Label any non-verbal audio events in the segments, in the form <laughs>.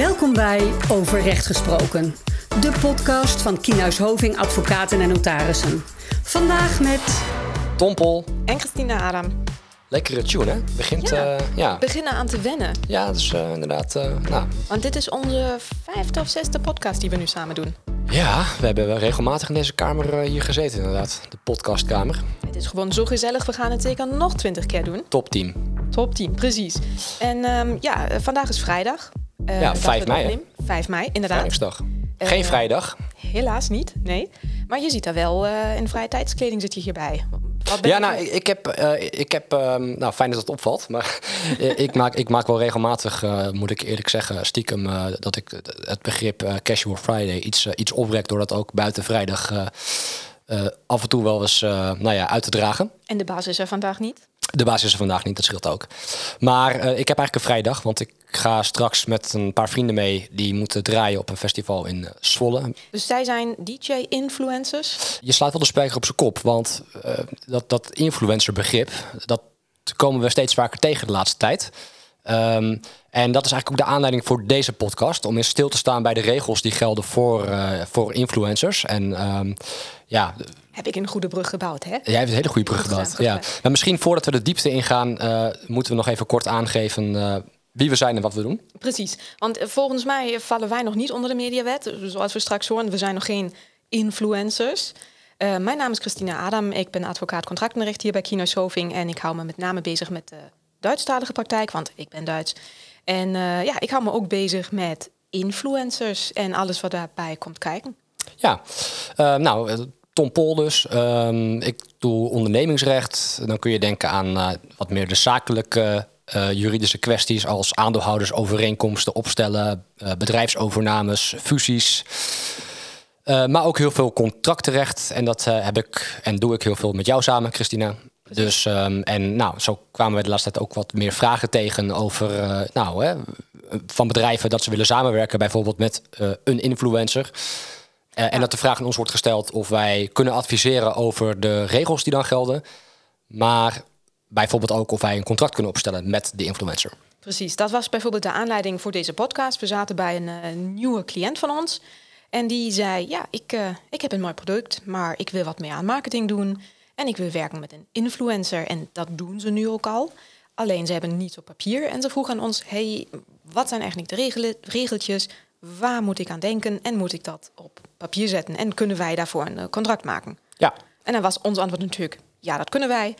Welkom bij Over Recht Gesproken, de podcast van Kienhuis Hoving Advocaten en Notarissen. Vandaag met Tompel. En Christina Adam. Lekkere tune, hè? Begint, Ja. ja. ja. Beginnen aan te wennen. ja, is eh, inderdaad... eh, nou, Want dit is onze vijfde of zesde podcast die we nu samen doen. ja, we hebben wel regelmatig in deze kamer eh, hier gezeten, inderdaad. De podcastkamer. Het is gewoon zo gezellig. We gaan het zeker nog twintig keer doen. Topteam. Top 10, precies. En ehm, ja, eh, vandaag is vrijdag. Eh, Ja, dat 5 we mei, het opnemen. 5 mei, inderdaad. Vrijdagsdag. Eh, Geen vrijdag. Helaas niet, nee. Maar je ziet er wel eh, in vrije tijdskleding zit je hierbij. Ja, nou, ik, ik heb... ik heb ehm, nou, fijn dat het opvalt, maar <laughs> ik, maak, ik maak wel regelmatig, moet ik eerlijk zeggen, stiekem... dat ik het begrip Casual Friday iets, iets oprek... door dat ook buiten vrijdag eh, af en toe wel eens eh, nou ja, uit te dragen. En de baas is er vandaag niet. De basis is er vandaag niet, dat scheelt ook. Maar eh, ik heb eigenlijk een vrijdag, want ik ga straks met een paar vrienden mee... die moeten draaien op een festival in Zwolle. Dus zij zijn DJ-influencers. Je slaat wel de spijker op zijn kop, want dat, dat influencerbegrip... dat komen we steeds vaker tegen de laatste tijd. Ehm, en dat is eigenlijk ook de aanleiding voor deze podcast... om eens stil te staan bij de regels die gelden voor, voor influencers. En ehm, ja, Heb ik een goede brug gebouwd, hè? Jij hebt een hele goede brug gebouwd. Ja. Maar misschien voordat we de diepte ingaan, eh moeten we nog even kort aangeven eh, wie we zijn en wat we doen. Precies. Want eh, volgens mij vallen wij nog niet onder de mediawet. Zoals we straks horen, we zijn nog geen influencers. Mijn naam is Christina Adam. Ik ben advocaat contractenrecht hier bij Kino Soving. En ik hou me met name bezig met de Duitsstalige praktijk, want ik ben Duits. En ja, ik hou me ook bezig met influencers en alles wat daarbij komt kijken. Ja, nou, Tom Pol dus. Ehm, ik doe ondernemingsrecht. Dan kun je denken aan eh, wat meer de zakelijke eh, juridische kwesties... als aandeelhoudersovereenkomsten opstellen, eh, bedrijfsovernames, fusies... Maar ook heel veel contractenrecht. En dat heb ik en doe ik heel veel met jou samen, Christina. Dus, ehm, en nou, zo kwamen we de laatste tijd ook wat meer vragen tegen over, nou, hè, van bedrijven dat ze willen samenwerken, bijvoorbeeld met een influencer. Eh, En dat de vraag aan ons wordt gesteld of wij kunnen adviseren over de regels die dan gelden. Maar bijvoorbeeld ook of wij een contract kunnen opstellen met de influencer. Precies, dat was bijvoorbeeld de aanleiding voor deze podcast. We zaten bij een eh, nieuwe cliënt van ons. En die zei, ja, ik, eh, ik heb een mooi product, maar ik wil wat meer aan marketing doen. En ik wil werken met een influencer. En dat doen ze nu ook al. Alleen ze hebben niets op papier. En ze vroegen aan ons, hey, wat zijn eigenlijk de regelen, regeltjes? Waar moet ik aan denken? En moet ik dat op papier zetten? En kunnen wij daarvoor een eh, contract maken? Ja, En dan was ons antwoord natuurlijk, ja, dat kunnen wij.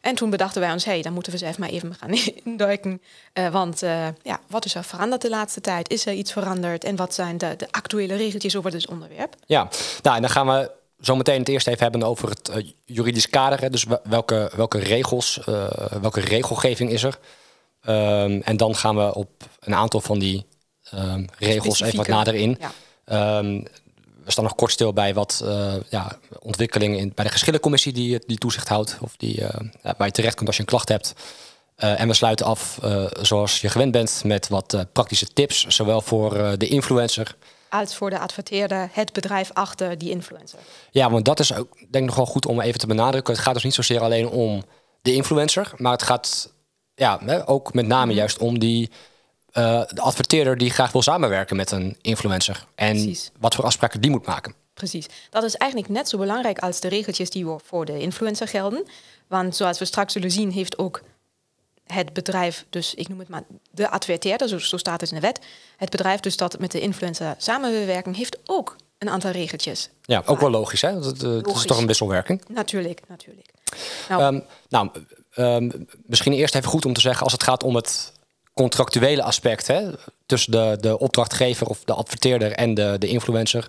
En toen bedachten wij ons, hé, hey, dan moeten we ze even maar even gaan <laughs> induiken. Eh, want eh, ja, wat is er veranderd de laatste tijd? Is er iets veranderd? En wat zijn de, de actuele regeltjes over dit onderwerp? Ja, nou, en dan gaan we zo meteen het eerst even hebben over het juridisch kader. Hè. Dus wel- welke, welke regels, welke regelgeving is er? Ehm, en dan gaan we op een aantal van die ehm, regels even wat nader in. Ja. Ehm, we staan nog kort stil bij wat eh, ja, ontwikkelingen in, bij de geschillencommissie die, die toezicht houdt. Of die, eh, waar je terecht kunt als je een klacht hebt. Eh, en we sluiten af, eh, zoals je gewend bent, met wat eh, praktische tips. Zowel voor eh, de influencer Als voor de adverteerder, het bedrijf achter die influencer. Ja, want dat is ook denk ik nog wel goed om even te benadrukken. Het gaat dus niet zozeer alleen om de influencer, maar het gaat ja, ook met name juist om die eh, de adverteerder die graag wil samenwerken met een influencer. En Precies. wat voor afspraken die moet maken. Precies. Dat is eigenlijk net zo belangrijk als de regeltjes die voor- de influencer gelden. Want zoals we straks zullen zien, heeft ook het bedrijf, dus ik noem het maar de adverteerder, zo, zo staat het in de wet. Het bedrijf dus dat met de influencer samen wil werken, heeft ook een aantal regeltjes. Ja, ook wel logisch, hè? Dat, eh, dat is toch een wisselwerking. Natuurlijk, natuurlijk. Nou, Ehm, nou, ehm, misschien eerst even goed om te zeggen als het gaat om het contractuele aspect hè, tussen de, de opdrachtgever of de adverteerder en de, de influencer.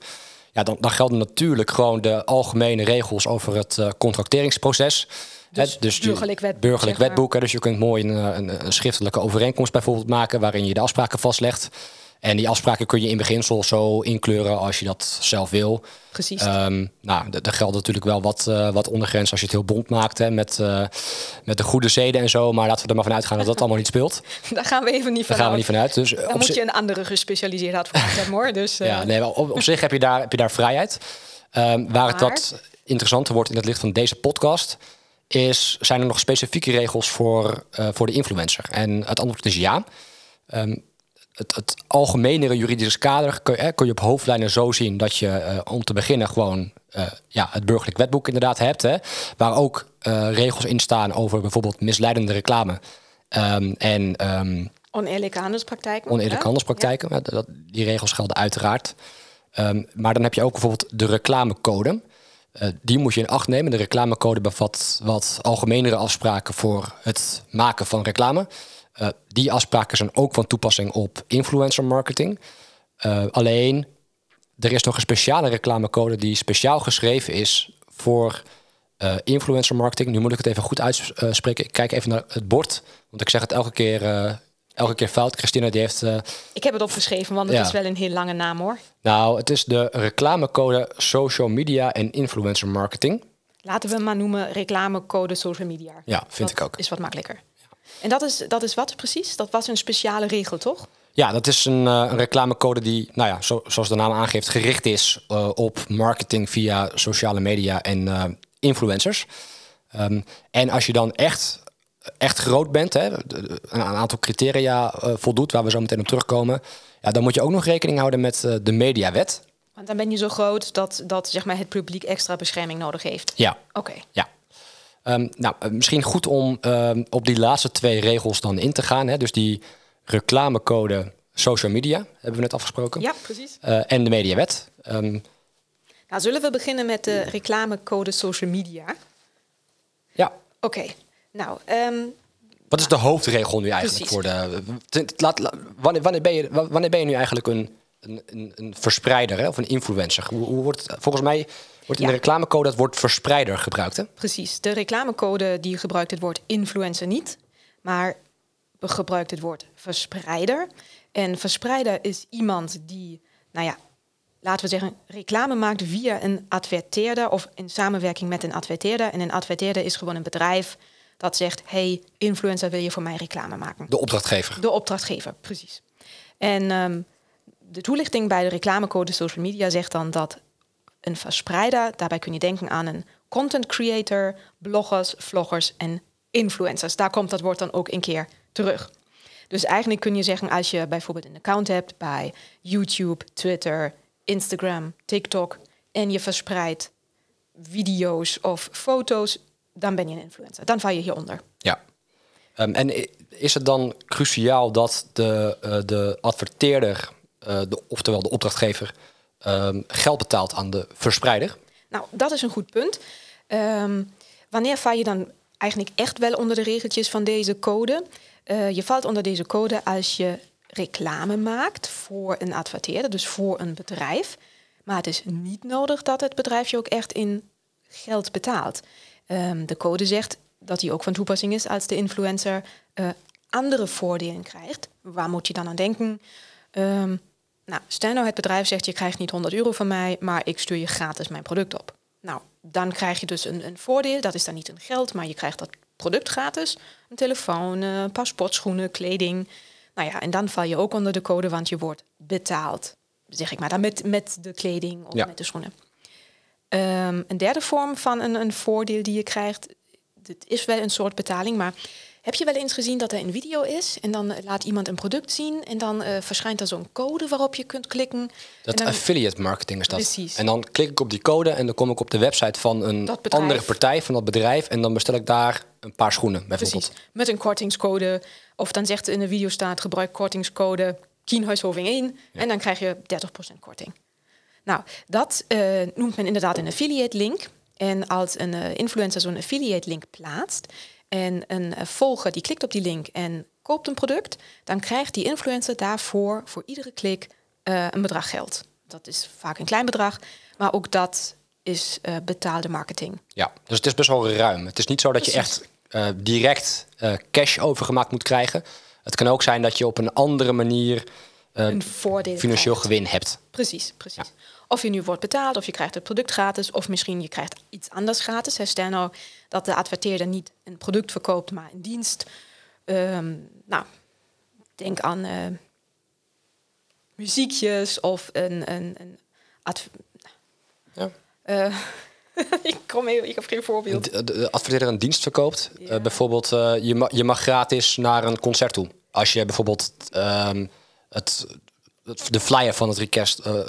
Ja, dan, dan gelden natuurlijk gewoon de algemene regels over het eh, contracteringsproces. Dus Hè, je- burgerlijk wetboek, Burgerlijk zeg maar. wetboek. Hè, dus je kunt mooi een, eh, een, een schriftelijke overeenkomst bijvoorbeeld maken waarin je de afspraken vastlegt. En die afspraken kun je in beginsel zo inkleuren als je dat zelf wil. precies. Ehm, nou, er geldt natuurlijk wel wat, eh wat ondergrens als je het heel bond maakt hè, met, eh, met de goede zeden en zo. Maar laten we er maar vanuit gaan dat dat allemaal niet speelt. <laughs> Daar gaan we even niet Daar van gaan we niet vanuit. Dus Dan op moet je een andere gespecialiseerde advocaat hebben hoor. Dus, eh, ja, nee, op, op zich heb je daar, heb je daar vrijheid. Ehm, waar het wat interessanter wordt in het licht van deze podcast, is zijn er nog specifieke regels voor, eh, voor de influencer? En het antwoord is ja. Ehm, het, het algemenere juridische kader kun je, kun je op hoofdlijnen zo zien dat je eh, om te beginnen gewoon eh, ja, het burgerlijk wetboek inderdaad hebt. Hè, waar ook eh, regels in staan over bijvoorbeeld misleidende reclame. Ehm, en ehm, Oneerlijke handelspraktijken. oneerlijke hè? handelspraktijken. Dat, die regels gelden uiteraard. Ehm, maar dan heb je ook bijvoorbeeld de reclamecode. Die moet je in acht nemen. De reclamecode bevat wat algemenere afspraken voor het maken van reclame. Eh, die afspraken zijn ook van toepassing op influencer marketing. Eh, alleen, er is nog een speciale reclamecode die speciaal geschreven is voor eh, influencer marketing. Nu moet ik het even goed uitspreken. Ik kijk even naar het bord, want ik zeg het elke keer, elke keer fout. Christina die heeft Ik heb het opgeschreven, want het Ja. is wel een heel lange naam hoor. nou, het is de reclamecode social media en influencer marketing. Laten we hem maar noemen reclamecode social media. Ja, vind Dat ik ook. Is wat makkelijker. En dat is, dat is wat precies? Dat was een speciale regel, toch? Ja, dat is een, eh, een reclamecode die, nou ja, zo- zoals de naam aangeeft, gericht is eh, op marketing via sociale media en eh, influencers. Ehm, en als je dan echt, echt groot bent, hè, de- een aantal criteria voldoet, waar we zo meteen op terugkomen, ja, dan moet je ook nog rekening houden met de mediawet. Want dan ben je zo groot dat, dat zeg maar, het publiek extra bescherming nodig heeft. Ja, Oké. Ja. Ehm, nou, eh, misschien goed om ehm, op die laatste twee regels dan in te gaan. Hè? Dus die reclamecode social media, hebben we net afgesproken. Ja, precies. Eh, en de mediawet. Ehm, Nou, zullen we beginnen met de reclamecode social media? ja, Oké. Nou, wat is de hoofdregel nu eigenlijk Precies. voor de... Laat, wanneer, wanneer, ben je, wa- wanneer ben je nu eigenlijk een, een, een, verspreider hè? of een influencer? Hoe, hoe wordt het, volgens mij wordt in Ja. de reclamecode het woord verspreider gebruikt. Hè? precies. De reclamecode die gebruikt het woord influencer niet, maar gebruikt het woord verspreider. En verspreider is iemand die, nou ja, laten we zeggen, reclame maakt via een adverteerder of in samenwerking met een adverteerder. En een adverteerder is gewoon een bedrijf dat zegt: hey, influencer, wil je voor mij reclame maken? De opdrachtgever. De opdrachtgever, precies. En ehm, de toelichting bij de reclamecode social media zegt dan dat een verspreider, daarbij kun je denken aan een content creator, bloggers, vloggers en influencers. Daar komt dat woord dan ook een keer terug. Dus eigenlijk kun je zeggen, als je bijvoorbeeld een account hebt bij YouTube, Twitter, Instagram, TikTok en je verspreidt video's of foto's, dan ben je een influencer. Dan val je hieronder. Ja. Ehm, en is het dan cruciaal dat de, eh, de adverteerder, eh, de, oftewel de opdrachtgever, ehm, geld betaalt aan de verspreider? Nou, dat is een goed punt. Ehm, wanneer val je dan eigenlijk echt wel onder de regeltjes van deze code? Eh, je valt onder deze code als je reclame maakt voor een adverteerder, dus voor een bedrijf. Maar het is niet nodig dat het bedrijf je ook echt in geld betaalt. Ehm, de code zegt dat die ook van toepassing is als de influencer eh, andere voordelen krijgt. Waar moet je dan aan denken? Nou, stel nou het bedrijf zegt je krijgt niet 100 euro van mij, maar ik stuur je gratis mijn product op. Nou, dan krijg je dus een, een voordeel. Dat is dan niet een geld, maar je krijgt dat product gratis. Een telefoon, eh, een paar sportschoenen, kleding. Nou ja, en dan val je ook onder de code, want je wordt betaald. Zeg ik maar dan met, met de kleding of Ja. met de schoenen. Ehm, een derde vorm van een, een voordeel die je krijgt, dit is wel een soort betaling, maar heb je wel eens gezien dat er een video is en dan eh, laat iemand een product zien en dan eh, verschijnt er zo'n code waarop je kunt klikken. Dat dan, affiliate marketing is dat. Precies. En dan klik ik op die code en dan kom ik op de website van een andere partij van dat bedrijf. En dan bestel ik daar een paar schoenen bijvoorbeeld. precies, met een kortingscode. Of dan zegt in de video staat gebruik kortingscode Kienhuishoving 1 en dan krijg je 30% korting. Nou, dat eh, noemt men inderdaad een affiliate link. En als een influencer zo'n affiliate link plaatst en een eh, volger die klikt op die link en koopt een product, dan krijgt die influencer daarvoor voor iedere klik eh, een bedrag geld. Dat is vaak een klein bedrag, maar ook dat is eh, betaalde marketing. Ja, dus het is best wel ruim. Het is niet zo dat je echt direct cash overgemaakt moet krijgen. Het kan ook zijn dat je op een andere manier Een voordeel financieel krijgt. gewin hebt. Precies, precies. Of je nu wordt betaald, of je krijgt het product gratis, of misschien je krijgt iets anders gratis. Stel nou dat de adverteerder niet een product verkoopt, maar een dienst. Ehm, nou, denk aan eh, muziekjes of een, een, een Ja. eh, <laughs> ik kom even, ik heb geen voorbeeld. De, de adverteerder een dienst verkoopt. Ja. Eh, bijvoorbeeld, eh, je, ma- je mag gratis naar een concert toe. Als je bijvoorbeeld ehm, het, het- de flyer van het request. con-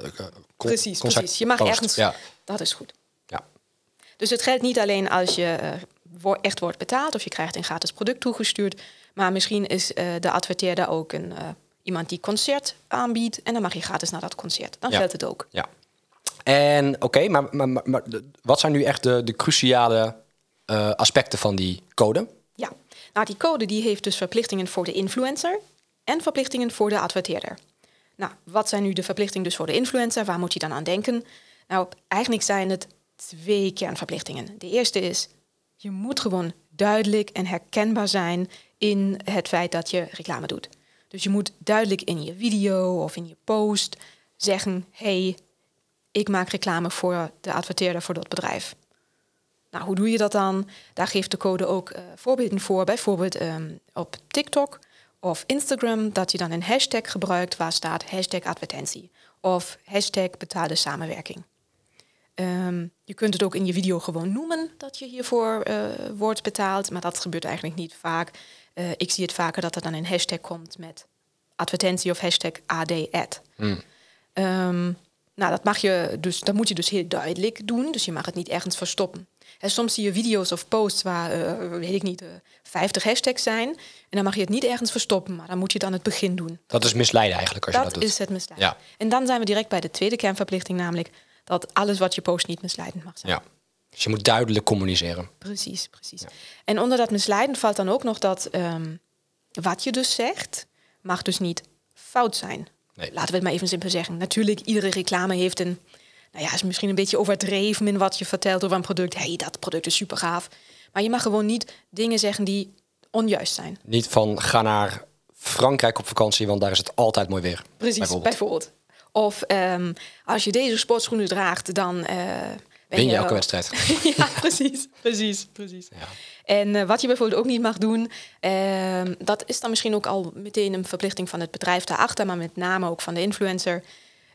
Precies, precies. Je mag post. ergens... Ja, Dat is goed. ja. Dus het geldt niet alleen als je wo- echt wordt betaald of je krijgt een gratis product toegestuurd. Maar misschien is eh, de adverteerder ook een, iemand die concert aanbiedt. En dan mag je gratis naar dat concert. Dan Ja. geldt het ook. ja. En oké, maar, maar, maar, maar de- wat zijn nu echt de, de cruciale aspecten van die code? Ja, nou die code die heeft dus verplichtingen voor de influencer en verplichtingen voor de adverteerder. Nou, wat zijn nu de verplichtingen dus voor de influencer? Waar moet je dan aan denken? Nou, eigenlijk zijn het twee kernverplichtingen. De eerste is, je moet gewoon duidelijk en herkenbaar zijn in het feit dat je reclame doet. Dus je moet duidelijk in je video of in je post zeggen, hey, ik maak reclame voor de adverteerder voor dat bedrijf. Nou, hoe doe je dat dan? Daar geeft de code ook eh, voorbeelden voor. Bijvoorbeeld ehm, op TikTok of Instagram, dat je dan een hashtag gebruikt waar staat hashtag advertentie of hashtag betaalde samenwerking. Ehm, je kunt het ook in je video gewoon noemen dat je hiervoor eh, wordt betaald, maar dat gebeurt eigenlijk niet vaak. Eh, ik zie het vaker dat er dan een hashtag komt met advertentie of hashtag AD-ad. Ehm, nou, dat mag je dus, dat moet je dus heel duidelijk doen. Dus je mag het niet ergens verstoppen. En soms zie je video's of posts waar, eh, weet ik niet, eh 50 hashtags zijn. En dan mag je het niet ergens verstoppen, maar dan moet je het aan het begin doen. Dat is misleiden eigenlijk als je Dat dat doet. is het misleiden. Ja. En dan zijn we direct bij de tweede kernverplichting, namelijk dat alles wat je post niet misleidend mag zijn. Ja. Dus je moet duidelijk communiceren. Precies, precies. En onder dat misleidend valt dan ook nog dat ehm, wat je dus zegt, mag dus niet fout zijn. Nee. Laten we het maar even simpel zeggen. Natuurlijk, iedere reclame heeft een, nou ja, is misschien een beetje overdreven in wat je vertelt over een product. Hé, hey, dat product is super gaaf. Maar je mag gewoon niet dingen zeggen die onjuist zijn. Niet van ga naar Frankrijk op vakantie, want daar is het altijd mooi weer. Precies, Bijvoorbeeld. bijvoorbeeld. Of ehm, als je deze sportschoenen draagt, dan eh, ben Win je elke wedstrijd. <laughs> ja, precies, precies, precies. Ja. En eh, wat je bijvoorbeeld ook niet mag doen, ehm, dat is dan misschien ook al meteen een verplichting van het bedrijf daarachter, maar met name ook van de influencer.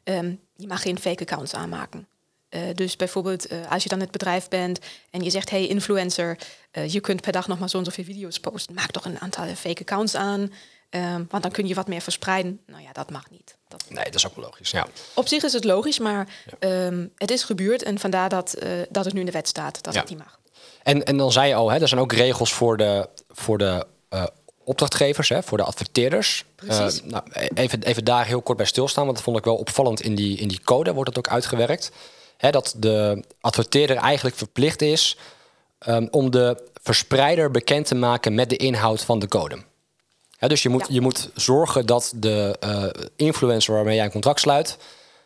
Ehm, je mag geen fake accounts aanmaken. Eh, dus bijvoorbeeld eh, als je dan het bedrijf bent en je zegt, hey influencer, eh, je kunt per dag nog maar zo'n zoveel video's posten. Maak toch een aantal fake accounts aan, ehm, want dan kun je wat meer verspreiden. Nou ja, dat mag niet. Dat, Nee, dat is ook wel logisch. Ja. op zich is het logisch, maar ehm, het is gebeurd en vandaar dat, dat het nu in de wet staat dat Ja. het niet mag. En, en dan zei je al, hè, er zijn ook regels voor de, voor de opdrachtgevers, hè, voor de adverteerders. Precies. Eh, nou, even, even daar heel kort bij stilstaan, want dat vond ik wel opvallend in die, in die code, wordt dat ook uitgewerkt. Hè, dat de adverteerder eigenlijk verplicht is ehm, om de verspreider bekend te maken met de inhoud van de code. Hè, dus je moet, Ja. je moet zorgen dat de eh, influencer waarmee jij een contract sluit,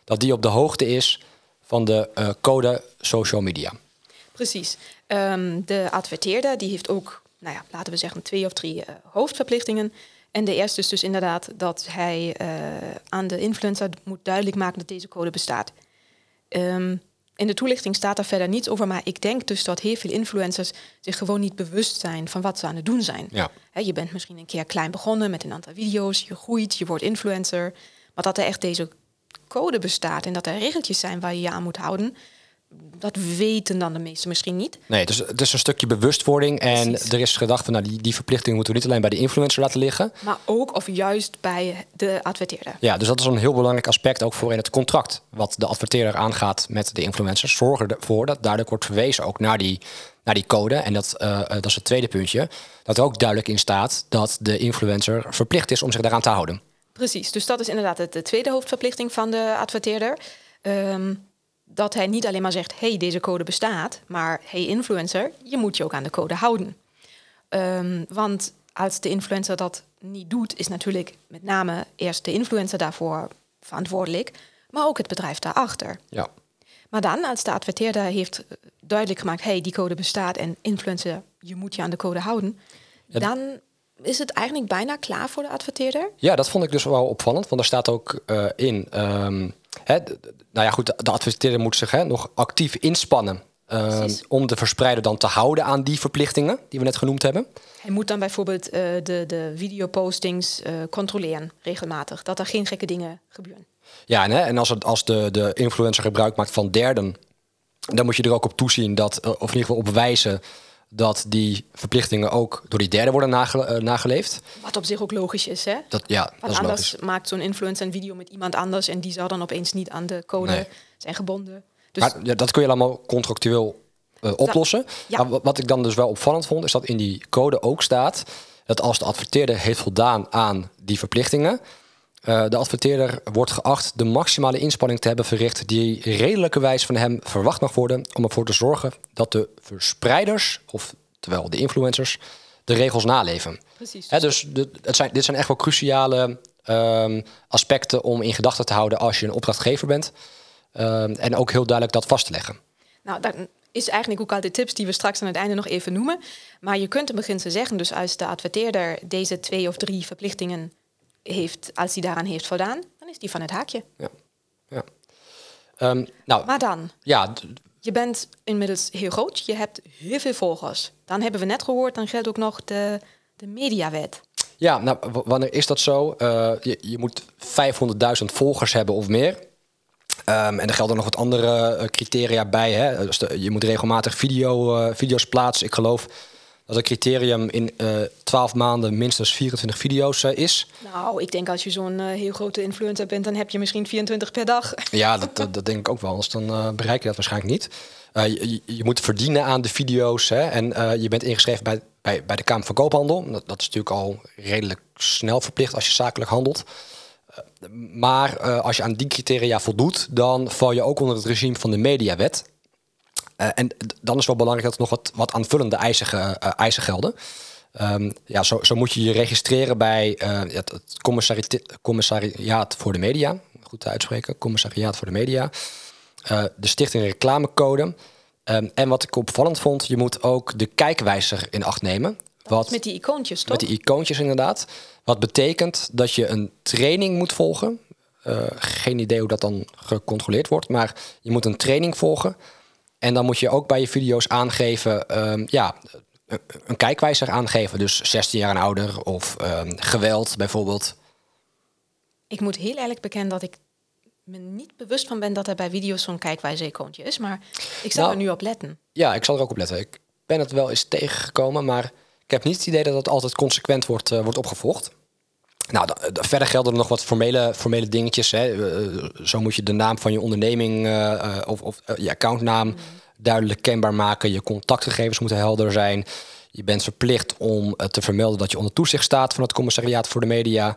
dat die op de hoogte is van de eh, code social media. Precies. Ehm, de adverteerder die heeft ook, nou ja, laten we zeggen, twee of drie eh, hoofdverplichtingen. En de eerste is dus inderdaad dat hij eh, aan de influencer moet duidelijk maken dat deze code bestaat. Ehm, in de toelichting staat er verder niets over, maar ik denk dus dat heel veel influencers zich gewoon niet bewust zijn van wat ze aan het doen zijn. Ja. Je bent misschien een keer klein begonnen met een aantal video's, je groeit, je wordt influencer. Maar dat er echt deze code bestaat en dat er regeltjes zijn waar je je aan moet houden, dat weten dan de meesten misschien niet. Nee, dus het is een stukje bewustwording. En Precies. er is gedacht van nou, die, die verplichting moeten we niet alleen bij de influencer laten liggen. Maar ook of juist bij de adverteerder. Ja, dus dat is een heel belangrijk aspect ook voor in het contract. Wat de adverteerder aangaat met de influencers. Zorg ervoor dat duidelijk wordt verwezen ook naar die, naar die code. En dat, eh, eh, dat is het tweede puntje. Dat er ook duidelijk in staat dat de influencer verplicht is om zich daaraan te houden. Precies, dus dat is inderdaad het- de tweede hoofdverplichting van de adverteerder. Ehm, dat hij niet alleen maar zegt, hey, deze code bestaat, maar hey influencer, je moet je ook aan de code houden. Ehm, want als de influencer dat niet doet, is natuurlijk met name eerst de influencer daarvoor verantwoordelijk, maar ook het bedrijf daarachter. Ja. Maar dan, als de adverteerder heeft eh, duidelijk gemaakt, hey, die code bestaat en influencer, je moet je aan de code houden, dan is het eigenlijk bijna klaar voor de adverteerder. Ja, dat vond ik dus wel opvallend. Want er staat ook eh, in. ehm, hè, nou ja, goed, de, de adverteerder moet zich hè, nog actief inspannen. ehm, om de verspreider dan te houden aan die verplichtingen die we net genoemd hebben. Hij moet dan bijvoorbeeld eh, de, de videopostings eh, controleren regelmatig. Dat er geen gekke dingen gebeuren. Ja, en, hè, en als, het, als de, de influencer gebruik maakt van derden, dan moet je er ook op toezien dat, eh, of in ieder geval op wijzen dat die verplichtingen ook door die derde worden nage, eh, nageleefd. Wat op zich ook logisch is, hè? Dat, ja, dat Want is anders logisch. maakt zo'n influencer een video met iemand anders en die zou dan opeens niet aan de code Nee. zijn gebonden. Dus Maar ja, dat kun je allemaal contractueel eh, oplossen. ja. Maar wa- wat ik dan dus wel opvallend vond, is dat in die code ook staat dat als de adverteerder heeft voldaan aan die verplichtingen, eh, de adverteerder wordt geacht de maximale inspanning te hebben verricht die redelijkerwijs van hem verwacht mag worden om ervoor te zorgen dat de verspreiders, of terwijl de influencers, de regels naleven. precies. Hè, dus de, het zijn, dit zijn echt wel cruciale ehm, aspecten om in gedachten te houden als je een opdrachtgever bent. Ehm, en ook heel duidelijk dat vast te leggen. Nou, dat is eigenlijk ook al de tips die we straks aan het einde nog even noemen. Maar je kunt in beginsel zeggen, dus als de adverteerder deze twee of drie verplichtingen heeft, als hij daaraan heeft voldaan, dan is die van het haakje. Ja. ja. Ehm, nou, Maar dan, ja, je bent inmiddels heel groot, je hebt heel veel volgers. Dan hebben we net gehoord, dan geldt ook nog de, de mediawet. ja nou, wanneer is dat zo? Eh, je, je moet 500.000 volgers hebben of meer. Ehm, en er gelden nog wat andere eh, criteria bij. Hè? Dus de- je moet regelmatig video, eh, video's plaatsen. Ik geloof dat het criterium in eh 12 maanden minstens 24 video's eh, is. Nou, ik denk als je zo'n eh, heel grote influencer bent, dan heb je misschien 24 per dag. <laughs> Ja, dat, dat, dat denk ik ook wel. Anders dan bereik je dat waarschijnlijk niet. Je, je- moet verdienen aan de video's. Hè, en je bent ingeschreven bij, bij, bij de Kamer van Koophandel. Dat, dat is natuurlijk al redelijk snel verplicht als je zakelijk handelt. Maar als je aan die criteria voldoet, dan val je ook onder het regime van de mediawet. Eh, en dan is wel belangrijk dat er nog wat, wat aanvullende eisen, eh, eisen gelden. Ehm, ja, zo, zo moet je je registreren bij eh, het, het commissari- commissariaat voor de media. Goed te uitspreken, commissariaat voor de media. De stichting reclamecode. Ehm, en wat ik opvallend vond, je moet ook de kijkwijzer in acht nemen. Wat, Met die icoontjes, toch? met die icoontjes inderdaad. Wat betekent dat je een training moet volgen. Geen idee hoe dat dan gecontroleerd wordt. Maar je moet een training volgen. En dan moet je ook bij je video's aangeven... ehm, ja, een- kijkwijzer aangeven. Dus 16 jaar en ouder of ehm, geweld bijvoorbeeld. Ik moet heel eerlijk bekennen dat ik me niet bewust van ben dat er bij video's zo'n kijkwijze-icoontje is. Maar ik zal Nou, er nu op letten. Ja, ik zal er ook op letten. Ik ben het wel eens tegengekomen, maar ik heb niet het idee dat het altijd consequent wordt, eh, wordt opgevolgd. Nou, verder gelden er nog wat formele, formele dingetjes. Hè. Eh, zo moet je de naam van je onderneming eh, eh, of, of eh, je accountnaam duidelijk kenbaar maken. Je contactgegevens moeten helder zijn. Je bent verplicht om eh, te vermelden dat je onder toezicht staat van het commissariaat voor de media.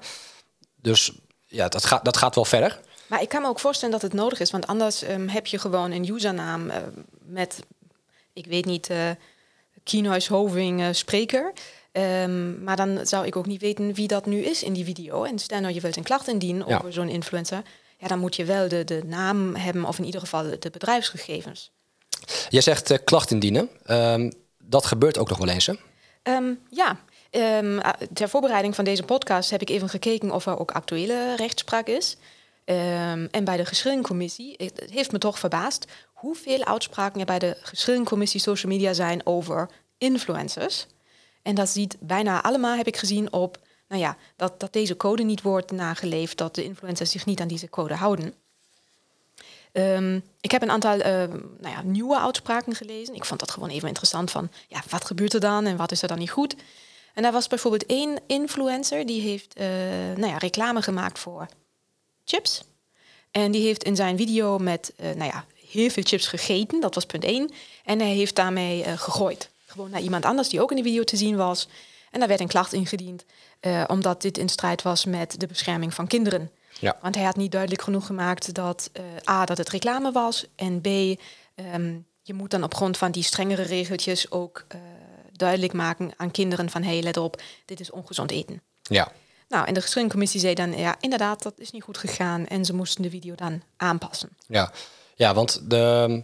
Dus ja, dat gaat, dat gaat wel verder. Maar ik kan me ook voorstellen dat het nodig is, want anders ehm, heb je gewoon een usernaam eh, met, ik weet niet, eh Kienhuis Hoving eh, spreker. Ehm, maar dan zou ik ook niet weten wie dat nu is in die video. En stel nou je wilt een klacht indienen Ja. over zo'n influencer. Ja, dan moet je wel de, de naam hebben of in ieder geval de, bedrijfsgegevens. Jij zegt eh, klacht indienen. Ehm, dat gebeurt ook nog wel eens. Hè? Ehm, ja, ter voorbereiding van deze podcast heb ik even gekeken of er ook actuele rechtspraak is. En bij de geschillencommissie, het heeft me toch verbaasd hoeveel uitspraken er bij de geschillencommissie social media zijn over influencers. En dat ziet bijna allemaal, heb ik gezien, op nou ja, dat, dat deze code niet wordt nageleefd, dat de influencers zich niet aan deze code houden. Ehm, ik heb een aantal ehm, nou ja, nieuwe uitspraken gelezen. Ik vond dat gewoon even interessant van, ja, wat gebeurt er dan en wat is er dan niet goed? En daar was bijvoorbeeld één influencer die heeft eh, nou ja, reclame gemaakt voor chips. En die heeft in zijn video met eh, nou ja, heel veel chips gegeten, dat was punt één. En hij heeft daarmee eh, gegooid. Gewoon naar iemand anders die ook in de video te zien was. En daar werd een klacht ingediend, eh, omdat dit in strijd was met de bescherming van kinderen. Ja. Want hij had niet duidelijk genoeg gemaakt dat eh, A, dat het reclame was. En B, ehm, je moet dan op grond van die strengere regeltjes ook eh, duidelijk maken aan kinderen van hé, hey, let op, dit is ongezond eten. Ja. Nou, en de geschillencommissie zei dan, ja, inderdaad, dat is niet goed gegaan. En ze moesten de video dan aanpassen. Ja, ja want de,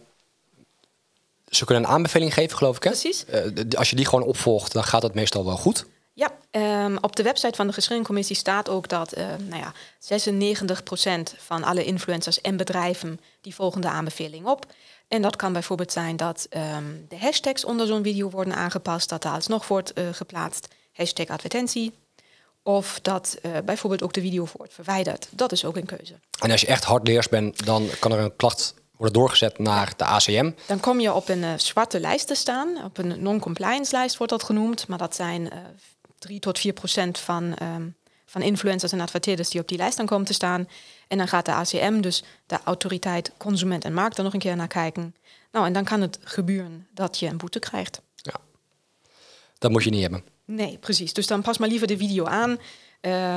ze kunnen een aanbeveling geven, geloof ik. Hè? Precies. Eh, als je die gewoon opvolgt, dan gaat dat meestal wel goed. Ja, ehm, op de website van de geschillencommissie staat ook dat eh, nou ja, 96% van alle influencers en bedrijven die volgen de aanbeveling op. En dat kan bijvoorbeeld zijn dat ehm, de hashtags onder zo'n video worden aangepast, dat daar alsnog wordt eh, geplaatst hashtag advertentie. Of dat bijvoorbeeld ook de video wordt verwijderd. Dat is ook een keuze. En als je echt hardleers bent, dan kan er een klacht worden doorgezet naar de ACM. Dan kom je op een uh, zwarte lijst te staan. Op een non-compliance lijst wordt dat genoemd. Maar dat zijn uh, 3 tot 4 procent van, um, van influencers en adverteerders die op die lijst dan komen te staan. En dan gaat de ACM, dus de autoriteit consument en markt, er nog een keer naar kijken. Nou, en dan kan het gebeuren dat je een boete krijgt. Ja, dat moet je niet hebben. Nee, precies. Dus dan pas maar liever de video aan.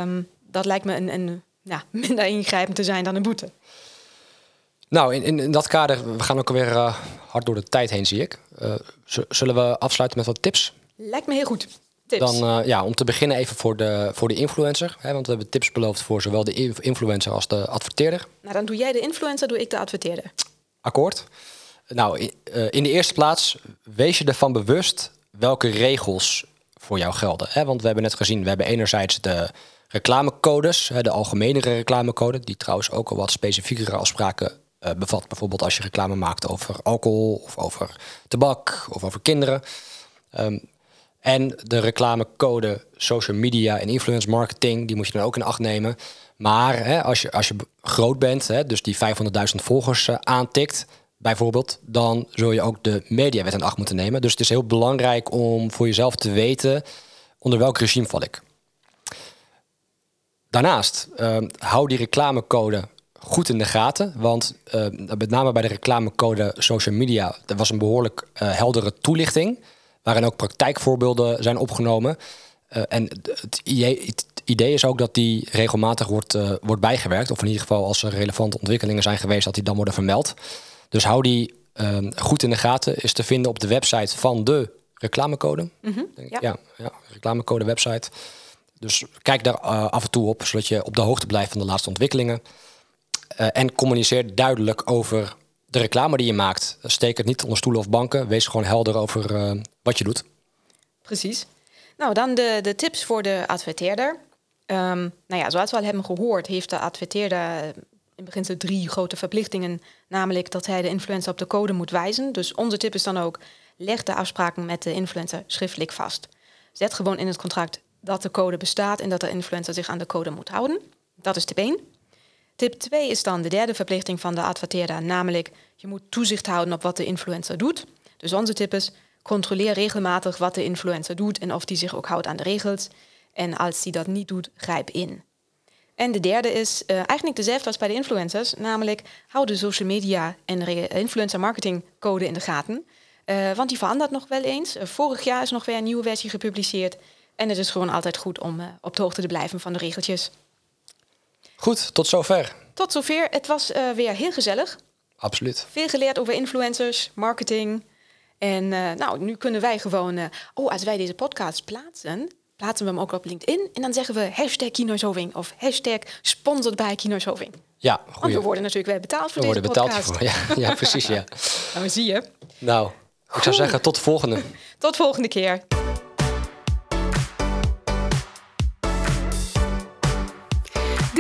Um, dat lijkt me een, <laughs> minder ingrijpend te zijn dan een boete. Nou, in, in, dat kader, we gaan ook alweer uh, hard door de tijd heen, zie ik. Uh, zullen we afsluiten met wat tips? Lijkt me heel goed. Tips. Dan uh, ja, om te beginnen even voor de, voor de influencer. Hè, want we hebben tips beloofd voor zowel de influencer als de adverteerder. Nou, dan doe jij de influencer, doe ik de adverteerder. Akkoord. Nou, in, in de eerste plaats, wees je ervan bewust welke regels voor jou gelden. Hè? Want we hebben net gezien, we hebben enerzijds de reclamecodes, de algemenere reclamecode, die trouwens ook al wat specifiekere afspraken uh, bevat. Bijvoorbeeld als je reclame maakt over alcohol of over tabak of over kinderen. Um, en de reclamecode social media en influence marketing, die moet je dan ook in acht nemen. Maar hè, als, je, als je groot bent, hè, dus die 500.000 volgers uh, aantikt, bijvoorbeeld, dan zul je ook de mediawet in acht moeten nemen. Dus het is heel belangrijk om voor jezelf te weten onder welk regime val ik. Daarnaast, uh, hou die reclamecode goed in de gaten. Want uh, met name bij de reclamecode social media, er was een behoorlijk uh, heldere toelichting. Waarin ook praktijkvoorbeelden zijn opgenomen. Uh, en het idee, het idee, is ook dat die regelmatig wordt, wordt bijgewerkt. Of in ieder geval als er relevante ontwikkelingen zijn geweest, dat die dan worden vermeld. Dus hou die ehm, goed in de gaten. Is te vinden op de website van de reclamecode. Mm -hmm, ja. ja. Ja, reclamecode website. Dus kijk daar af en toe op, zodat je op de hoogte blijft van de laatste ontwikkelingen. Uh, en communiceer duidelijk over de reclame die je maakt. Steek het niet onder stoelen of banken. Wees gewoon helder over uh, wat je doet. Precies. Nou, dan de, de tips voor de adverteerder. Um, nou ja, zoals we al hebben gehoord, heeft de adverteerder in beginsel drie grote verplichtingen. Namelijk dat hij de influencer op de code moet wijzen. Dus onze tip is dan ook, leg de afspraken met de influencer schriftelijk vast. Zet gewoon in het contract dat de code bestaat en dat de influencer zich aan de code moet houden. Dat is tip 1. Tip 2 is dan de derde verplichting van de adverteerder, namelijk je moet toezicht houden op wat de influencer doet. Dus onze tip is, controleer regelmatig wat de influencer doet en of die zich ook houdt aan de regels. En als die dat niet doet, grijp in. En de derde is uh, eigenlijk dezelfde als bij de influencers, namelijk hou de social media en influencer marketing code in de gaten. Uh, want die verandert nog wel eens. Uh, vorig jaar is nog weer een nieuwe versie gepubliceerd. En het is gewoon altijd goed om op de hoogte te blijven van de regeltjes. Goed, tot zover. Tot zover. Het was uh, weer heel gezellig. Absoluut. Veel geleerd over influencers, marketing. En uh, nou, nu kunnen wij gewoon... Uh, oh, als wij deze podcast plaatsen... plaatsen we hem ook op LinkedIn. En dan zeggen we hashtag of hashtag sponsored bij. Ja, goeie. Want we worden natuurlijk weer betaald voor we deze worden podcast. betaald voor, ja, ja precies, ja. <laughs> nou, we zie je. Nou, ik zou zeggen tot de volgende. tot volgende keer.